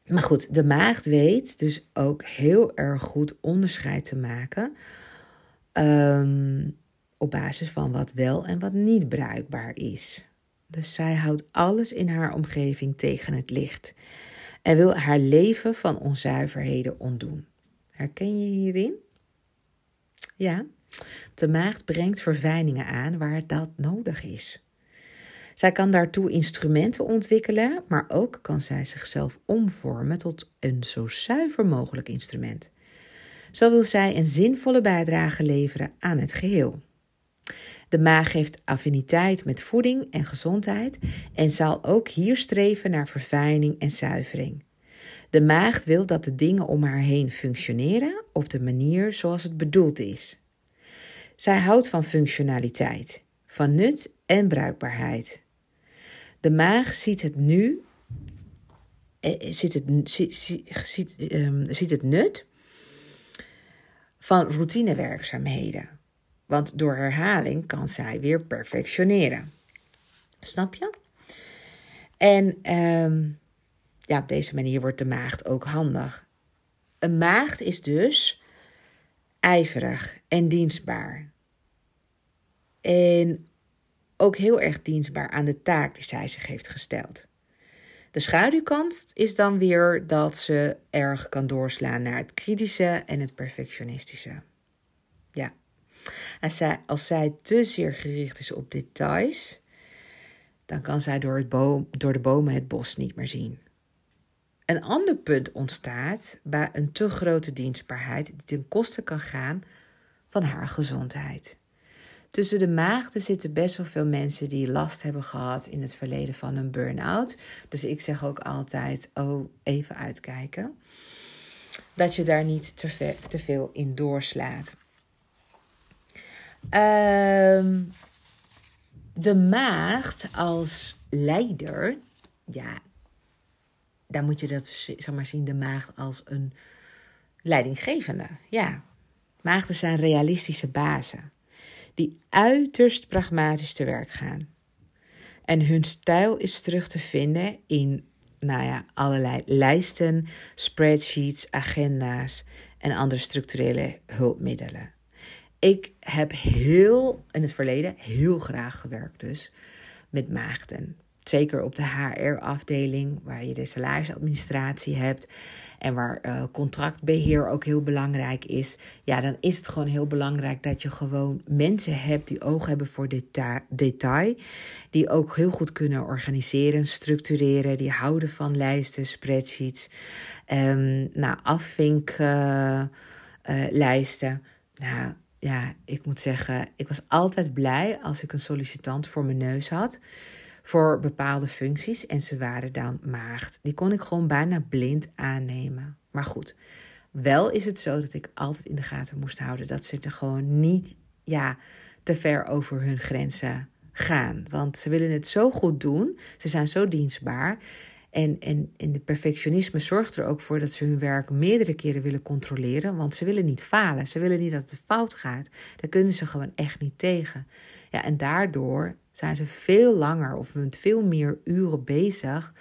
maar goed, de maagd weet dus ook heel erg goed onderscheid te maken um, op basis van wat wel en wat niet bruikbaar is. Dus zij houdt alles in haar omgeving tegen het licht en wil haar leven van onzuiverheden ontdoen. Herken je hierin? Ja, de maagd brengt verfijningen aan waar dat nodig is. Zij kan daartoe instrumenten ontwikkelen, maar ook kan zij zichzelf omvormen tot een zo zuiver mogelijk instrument. Zo wil zij een zinvolle bijdrage leveren aan het geheel. De maag heeft affiniteit met voeding en gezondheid en zal ook hier streven naar verfijning en zuivering. De maagd wil dat de dingen om haar heen functioneren op de manier zoals het bedoeld is. Zij houdt van functionaliteit, van nut en bruikbaarheid. De maag ziet het nu, eh, eh, ziet, het, ziet, ziet, um, ziet het nut van routinewerkzaamheden. Want door herhaling kan zij weer perfectioneren. Snap je? En um, ja, op deze manier wordt de maagd ook handig. Een maagd is dus ijverig en dienstbaar. En ook heel erg dienstbaar aan de taak die zij zich heeft gesteld. De schaduwkant is dan weer dat ze erg kan doorslaan naar het kritische en het perfectionistische. Ja, als zij, als zij te zeer gericht is op details, dan kan zij door, het boom, door de bomen het bos niet meer zien. Een ander punt ontstaat bij een te grote dienstbaarheid die ten koste kan gaan van haar gezondheid. Tussen de maagden zitten best wel veel mensen die last hebben gehad in het verleden van een burn-out. Dus ik zeg ook altijd: oh, even uitkijken. Dat je daar niet te, veel in doorslaat. Um, de maagd als leider, ja, daar moet je dat, zeg maar, zien, de maagd als een leidinggevende. Ja, maagden zijn realistische bazen die uiterst pragmatisch te werk gaan. En hun stijl is terug te vinden in, nou ja, allerlei lijsten, spreadsheets, agenda's en andere structurele hulpmiddelen. Ik heb heel in het verleden heel graag gewerkt dus met maagden. Zeker op de HR-afdeling, waar je de salarisadministratie hebt en waar uh, contractbeheer ook heel belangrijk is. Ja, dan is het gewoon heel belangrijk dat je gewoon mensen hebt die oog hebben voor deta detail. Die ook heel goed kunnen organiseren, structureren. Die houden van lijsten, spreadsheets, um, nou, afvinklijsten. Uh, nou, ja, ik moet zeggen, ik was altijd blij als ik een sollicitant voor mijn neus had voor bepaalde functies en ze waren dan maagd. Die kon ik gewoon bijna blind aannemen. Maar goed, wel is het zo dat ik altijd in de gaten moest houden dat ze er gewoon niet ja, te ver over hun grenzen gaan. Want ze willen het zo goed doen. Ze zijn zo dienstbaar. En, en, en de perfectionisme zorgt er ook voor dat ze hun werk meerdere keren willen controleren. Want ze willen niet falen. Ze willen niet dat het fout gaat. Daar kunnen ze gewoon echt niet tegen. Ja, en daardoor zijn ze veel langer of met veel meer uren bezig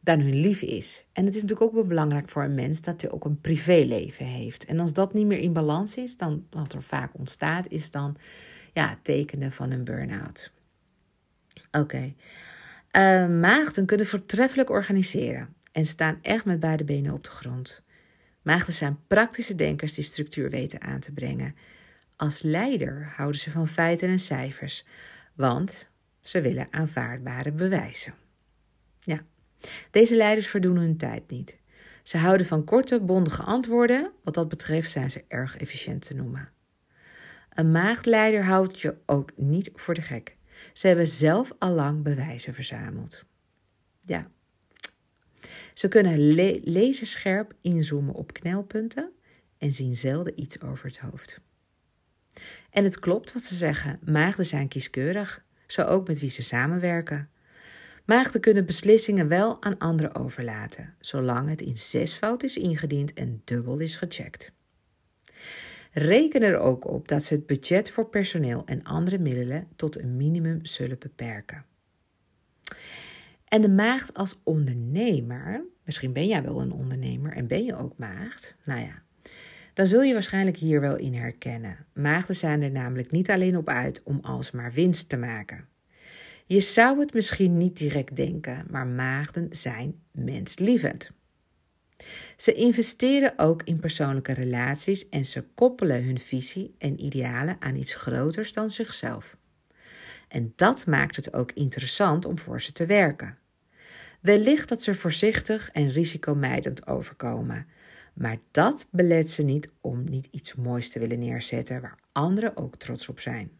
dan hun lief is. En het is natuurlijk ook wel belangrijk voor een mens dat hij ook een privéleven heeft. En als dat niet meer in balans is, dan wat er vaak ontstaat, is dan ja, tekenen van een burn-out. Oké. Uh, maagden kunnen voortreffelijk organiseren en staan echt met beide benen op de grond. Maagden zijn praktische denkers die structuur weten aan te brengen. Als leider houden ze van feiten en cijfers, want ze willen aanvaardbare bewijzen. Ja, deze leiders verdoen hun tijd niet. Ze houden van korte, bondige antwoorden. Wat dat betreft zijn ze erg efficiënt te noemen. Een maagdleider houdt je ook niet voor de gek. Ze hebben zelf al lang bewijzen verzameld. Ja. Ze kunnen le laserscherp inzoomen op knelpunten en zien zelden iets over het hoofd. En het klopt wat ze zeggen: maagden zijn kieskeurig, zo ook met wie ze samenwerken. Maagden kunnen beslissingen wel aan anderen overlaten, zolang het in zesvoud is ingediend en dubbel is gecheckt. Reken er ook op dat ze het budget voor personeel en andere middelen tot een minimum zullen beperken. En de maagd als ondernemer, misschien ben jij wel een ondernemer en ben je ook maagd, nou ja, dan zul je waarschijnlijk hier wel in herkennen. Maagden zijn er namelijk niet alleen op uit om alsmaar winst te maken. Je zou het misschien niet direct denken, maar maagden zijn menslievend. Ze investeren ook in persoonlijke relaties en ze koppelen hun visie en idealen aan iets groters dan zichzelf. En dat maakt het ook interessant om voor ze te werken. Wellicht dat ze voorzichtig en risicomijdend overkomen, maar dat belet ze niet om niet iets moois te willen neerzetten waar anderen ook trots op zijn.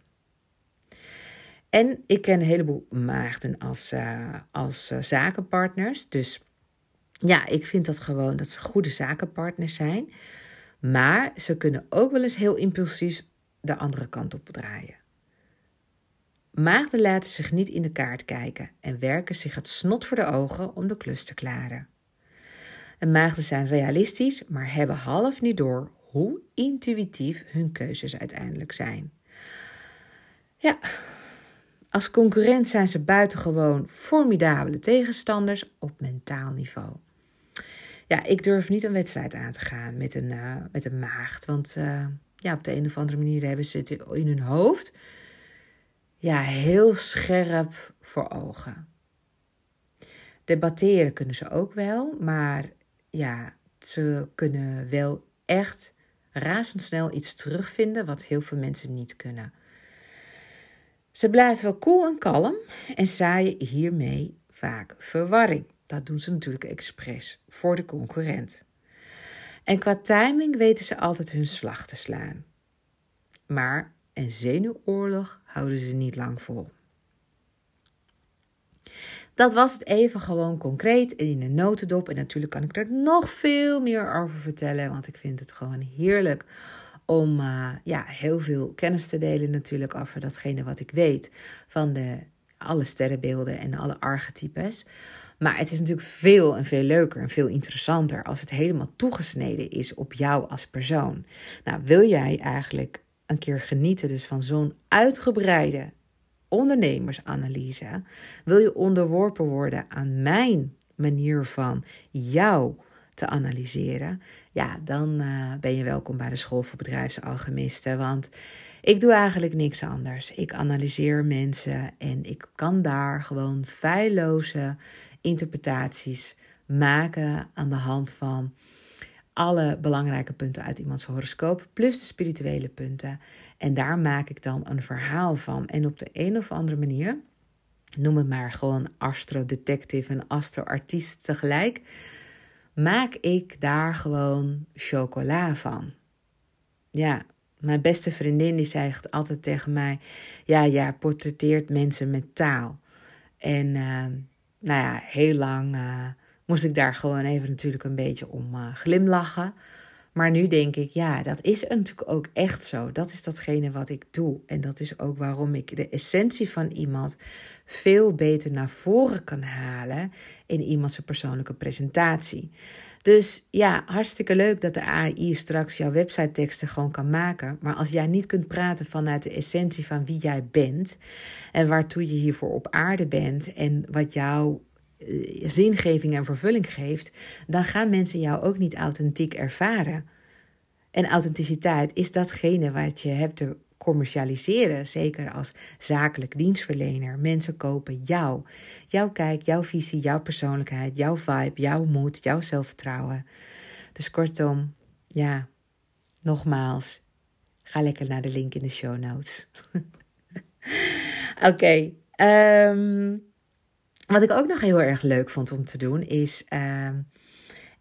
En ik ken een heleboel maagden als, uh, als uh, zakenpartners. Dus ja, ik vind dat gewoon dat ze goede zakenpartners zijn. Maar ze kunnen ook wel eens heel impulsief de andere kant op draaien. Maagden laten zich niet in de kaart kijken en werken zich het snot voor de ogen om de klus te klaren. En maagden zijn realistisch, maar hebben half niet door hoe intuïtief hun keuzes uiteindelijk zijn. Ja, als concurrent zijn ze buitengewoon formidabele tegenstanders op mentaal niveau. Ja, ik durf niet een wedstrijd aan te gaan met een, uh, met een maagd. Want uh, ja, op de een of andere manier hebben ze het in hun hoofd ja, heel scherp voor ogen. Debatteren kunnen ze ook wel, maar ja, ze kunnen wel echt razendsnel iets terugvinden wat heel veel mensen niet kunnen. Ze blijven koel en kalm en zaaien hiermee vaak verwarring. Dat doen ze natuurlijk expres voor de concurrent. En qua timing weten ze altijd hun slag te slaan. Maar een zenuwoorlog houden ze niet lang vol. Dat was het even gewoon concreet in een notendop. En natuurlijk kan ik er nog veel meer over vertellen, want ik vind het gewoon heerlijk om uh, ja, heel veel kennis te delen natuurlijk over datgene wat ik weet van de, alle sterrenbeelden en alle archetypes. Maar het is natuurlijk veel en veel leuker en veel interessanter als het helemaal toegesneden is op jou als persoon. Nou, wil jij eigenlijk een keer genieten dus van zo'n uitgebreide ondernemersanalyse? Wil je onderworpen worden aan mijn manier van jou te analyseren? Ja, dan uh, ben je welkom bij de School voor Bedrijfsalchemisten. Want ik doe eigenlijk niks anders. Ik analyseer mensen en ik kan daar gewoon feilloze interpretaties maken aan de hand van alle belangrijke punten uit iemands horoscoop, plus de spirituele punten. En daar maak ik dan een verhaal van. En op de een of andere manier, noem het maar gewoon astro-detective en astro-artiest tegelijk, maak ik daar gewoon chocola van. Ja, mijn beste vriendin die zegt altijd tegen mij: Ja, ja, portretteert mensen met taal. En uh, nou ja, heel lang uh, moest ik daar gewoon even natuurlijk een beetje om uh, glimlachen. Maar nu denk ik, ja, dat is natuurlijk ook echt zo. Dat is datgene wat ik doe. En dat is ook waarom ik de essentie van iemand veel beter naar voren kan halen in iemands persoonlijke presentatie. Dus ja, hartstikke leuk dat de AI straks jouw website teksten gewoon kan maken. Maar als jij niet kunt praten vanuit de essentie van wie jij bent en waartoe je hiervoor op aarde bent en wat jouw eh, zingeving en vervulling geeft, dan gaan mensen jou ook niet authentiek ervaren. En authenticiteit is datgene wat je hebt te commercialiseren, zeker als zakelijk dienstverlener. Mensen kopen jou, jouw kijk, jouw visie, jouw persoonlijkheid, jouw vibe, jouw moed, jouw zelfvertrouwen. Dus kortom, ja, nogmaals, ga lekker naar de link in de show notes. Oké, okay, ehm, wat ik ook nog heel erg leuk vond om te doen, is uh,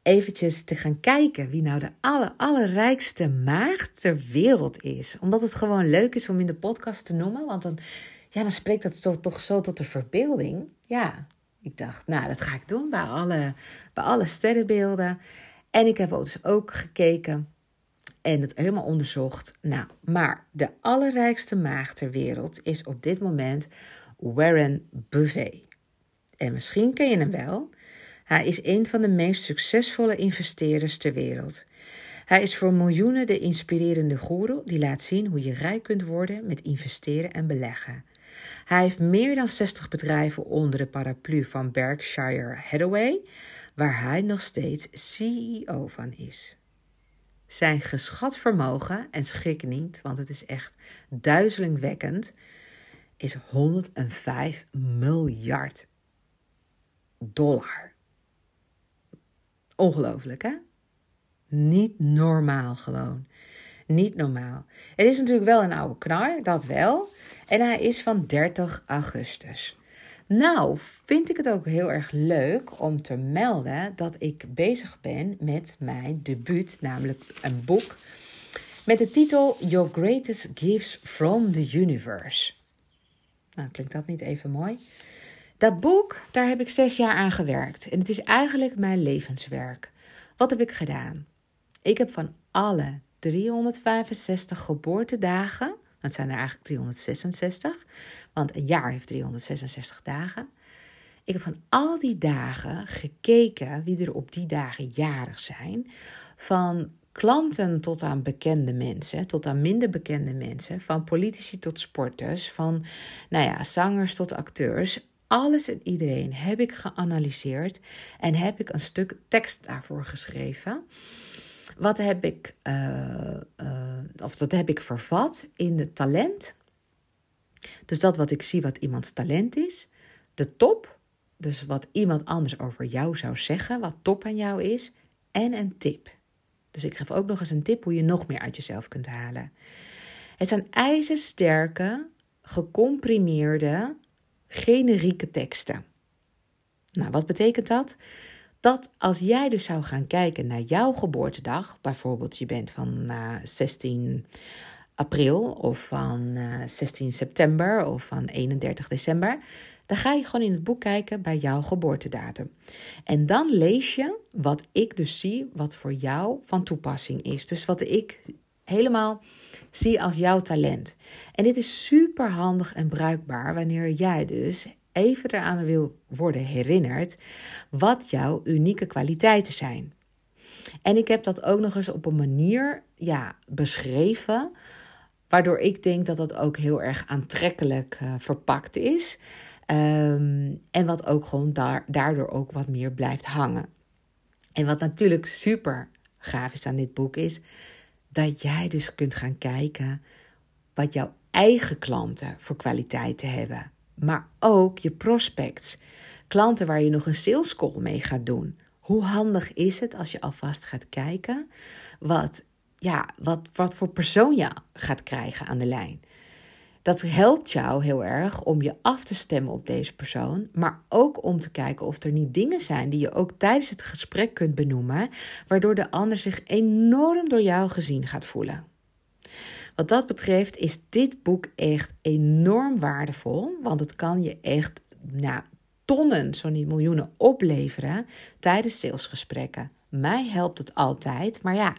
eventjes te gaan kijken wie nou de aller, allerrijkste maagd ter wereld is. Omdat het gewoon leuk is om in de podcast te noemen, want dan, ja, dan spreekt dat toch, zo tot de verbeelding. Ja, ik dacht, nou, dat ga ik doen bij alle, bij alle sterrenbeelden. En ik heb dus ook gekeken en het helemaal onderzocht. Nou, maar de allerrijkste maagd ter wereld is op dit moment Warren Buffet. En misschien ken je hem wel. Hij is een van de meest succesvolle investeerders ter wereld. Hij is voor miljoenen de inspirerende guru die laat zien hoe je rijk kunt worden met investeren en beleggen. Hij heeft meer dan 60 bedrijven onder de paraplu van Berkshire Hathaway, waar hij nog steeds CEO van is. Zijn geschat vermogen, en schrik niet, want het is echt duizelingwekkend, is 105 miljard dollar. Ongelooflijk, hè? Niet normaal gewoon. Niet normaal. Het is natuurlijk wel een oude knar, dat wel. En hij is van 30 augustus. Nou, vind ik het ook heel erg leuk om te melden dat ik bezig ben met mijn debuut, namelijk een boek met de titel Your Greatest Gifts from the Universe. Nou, klinkt dat niet even mooi? Dat boek, daar heb ik zes jaar aan gewerkt. En het is eigenlijk mijn levenswerk. Wat heb ik gedaan? Ik heb van alle 365 geboortedagen, dat zijn er eigenlijk 366, want een jaar heeft 366 dagen. Ik heb van al die dagen gekeken wie er op die dagen jarig zijn. Van klanten tot aan bekende mensen, tot aan minder bekende mensen, van politici tot sporters, van nou ja, zangers tot acteurs alles en iedereen heb ik geanalyseerd en heb ik een stuk tekst daarvoor geschreven. Wat heb ik, uh, uh, of dat heb ik vervat in het talent. Dus dat wat ik zie wat iemands talent is. De top, dus wat iemand anders over jou zou zeggen, wat top aan jou is. En een tip. Dus ik geef ook nog eens een tip hoe je nog meer uit jezelf kunt halen. Het zijn ijzersterke, gecomprimeerde generieke teksten. Nou, wat betekent dat? Dat als jij dus zou gaan kijken naar jouw geboortedag, bijvoorbeeld je bent van uh, eh, 16 april of van uh, eh, 16 september of van 31 december, dan ga je gewoon in het boek kijken bij jouw geboortedatum. En dan lees je wat ik dus zie, wat voor jou van toepassing is. Dus wat ik helemaal zie als jouw talent. En dit is super handig en bruikbaar wanneer jij dus even eraan wil worden herinnerd wat jouw unieke kwaliteiten zijn. En ik heb dat ook nog eens op een manier ja, beschreven, waardoor ik denk dat dat ook heel erg aantrekkelijk uh, verpakt is. Ehm, en wat ook gewoon daar, daardoor ook wat meer blijft hangen. En wat natuurlijk super gaaf is aan dit boek is dat jij dus kunt gaan kijken wat jouw eigen klanten voor kwaliteiten hebben. Maar ook je prospects. Klanten waar je nog een sales call mee gaat doen. Hoe handig is het als je alvast gaat kijken wat, ja, wat, wat voor persoon je gaat krijgen aan de lijn? Dat helpt jou heel erg om je af te stemmen op deze persoon, maar ook om te kijken of er niet dingen zijn die je ook tijdens het gesprek kunt benoemen, waardoor de ander zich enorm door jou gezien gaat voelen. Wat dat betreft is dit boek echt enorm waardevol, want het kan je echt nou, tonnen, zo niet miljoenen, opleveren tijdens salesgesprekken. Mij helpt het altijd, maar ja,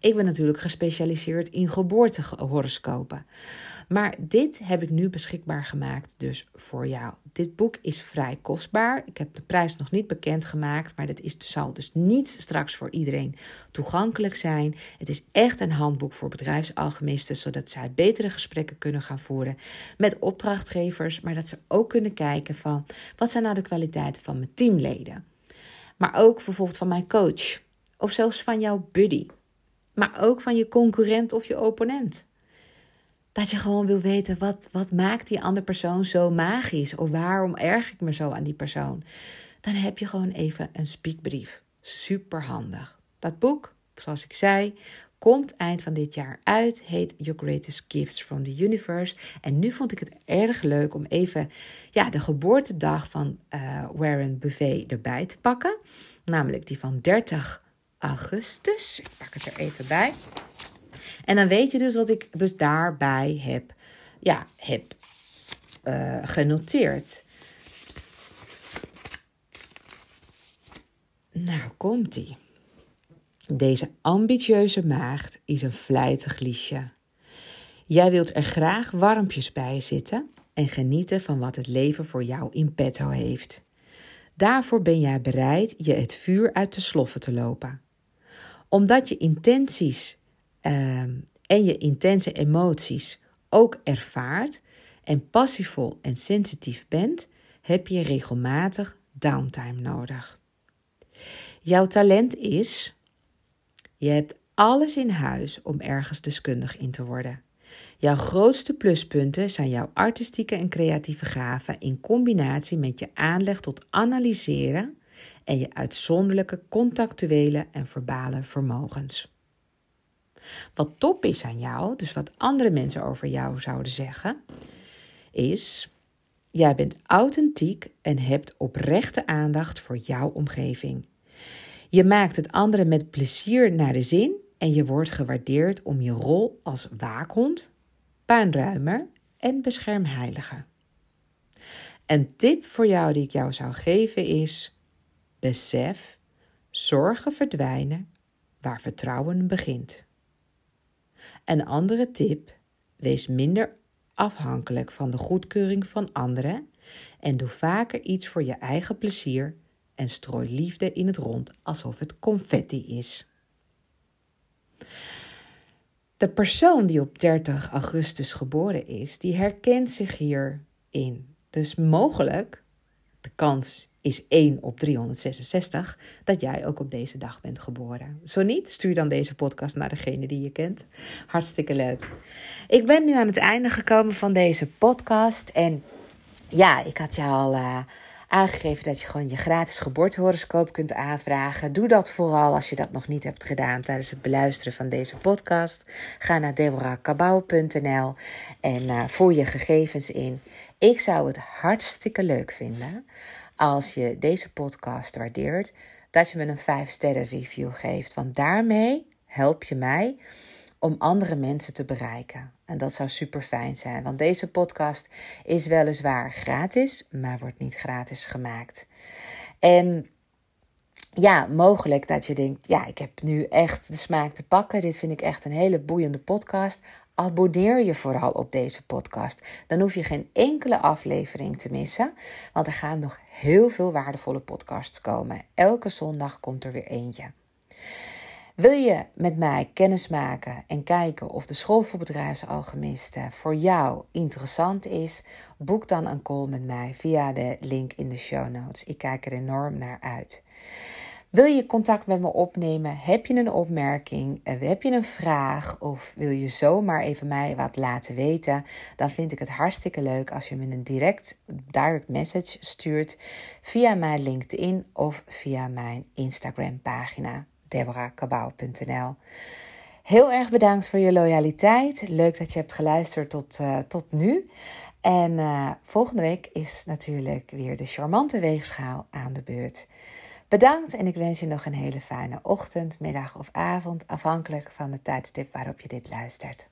Ik ben natuurlijk gespecialiseerd in geboortehoroscopen. Maar dit heb ik nu beschikbaar gemaakt dus voor jou. Dit boek is vrij kostbaar. Ik heb de prijs nog niet bekendgemaakt, maar dat is, zal dus niet straks voor iedereen toegankelijk zijn. Het is echt een handboek voor bedrijfsalchemisten, zodat zij betere gesprekken kunnen gaan voeren met opdrachtgevers, maar dat ze ook kunnen kijken van wat zijn nou de kwaliteiten van mijn teamleden. Maar ook bijvoorbeeld van mijn coach of zelfs van jouw buddy. Maar ook van je concurrent of je opponent. Dat je gewoon wil weten wat, wat maakt die andere persoon zo magisch of waarom erg ik me zo aan die persoon. Dan heb je gewoon even een speakbrief. Super handig. Dat boek, zoals ik zei, komt eind van dit jaar uit. Heet Your Greatest Gifts from the Universe. En nu vond ik het erg leuk om even ja, de geboortedag van uh, Warren Buffet erbij te pakken. Namelijk die van 30 augustus. Ik pak het er even bij. En dan weet je dus wat ik dus daarbij heb, ja, heb uh, genoteerd. Nou, komt-ie. Deze ambitieuze maagd is een vlijtig liesje. Jij wilt er graag warmpjes bij zitten en genieten van wat het leven voor jou in petto heeft. Daarvoor ben jij bereid je het vuur uit de sloffen te lopen. Omdat je intenties Ehm, en je intense emoties ook ervaart en passievol en sensitief bent, heb je regelmatig downtime nodig. Jouw talent is, je hebt alles in huis om ergens deskundig in te worden. Jouw grootste pluspunten zijn jouw artistieke en creatieve gaven in combinatie met je aanleg tot analyseren en je uitzonderlijke contactuele en verbale vermogens. Wat top is aan jou, dus wat andere mensen over jou zouden zeggen, is: jij bent authentiek en hebt oprechte aandacht voor jouw omgeving. Je maakt het anderen met plezier naar de zin en je wordt gewaardeerd om je rol als waakhond, puinruimer en beschermheilige. Een tip voor jou die ik jou zou geven is: besef, zorgen verdwijnen waar vertrouwen begint. Een andere tip: wees minder afhankelijk van de goedkeuring van anderen en doe vaker iets voor je eigen plezier en strooi liefde in het rond alsof het confetti is. De persoon die op 30 augustus geboren is, die herkent zich hierin. Dus mogelijk, de kans is 1 op 366 dat jij ook op deze dag bent geboren. Zo niet, stuur dan deze podcast naar degene die je kent. Hartstikke leuk. Ik ben nu aan het einde gekomen van deze podcast. En ja, ik had je al uh, aangegeven dat je gewoon je gratis geboortehoroscoop kunt aanvragen. Doe dat vooral als je dat nog niet hebt gedaan tijdens het beluisteren van deze podcast. Ga naar deborahkabau.nl en uh, voer je gegevens in. Ik zou het hartstikke leuk vinden als je deze podcast waardeert, dat je me een 5 sterren review geeft. Want daarmee help je mij om andere mensen te bereiken. En dat zou super fijn zijn, want deze podcast is weliswaar gratis, maar wordt niet gratis gemaakt. En ja, mogelijk dat je denkt: ja, ik heb nu echt de smaak te pakken. Dit vind ik echt een hele boeiende podcast. Abonneer je vooral op deze podcast. Dan hoef je geen enkele aflevering te missen, want er gaan nog heel veel waardevolle podcasts komen. Elke zondag komt er weer eentje. Wil je met mij kennis maken en kijken of de School voor Bedrijfsalchemisten voor jou interessant is? Boek dan een call met mij via de link in de show notes. Ik kijk er enorm naar uit. Wil je contact met me opnemen? Heb je een opmerking? Eh, heb je een vraag? Of wil je zomaar even mij wat laten weten? Dan vind ik het hartstikke leuk als je me een direct, direct message stuurt via mijn LinkedIn of via mijn Instagram pagina deborahkabau.nl. Heel erg bedankt voor je loyaliteit. Leuk dat je hebt geluisterd tot, uh, tot nu. En uh, volgende week is natuurlijk weer de charmante weegschaal aan de beurt. Bedankt en ik wens je nog een hele fijne ochtend, middag of avond, afhankelijk van de tijdstip waarop je dit luistert.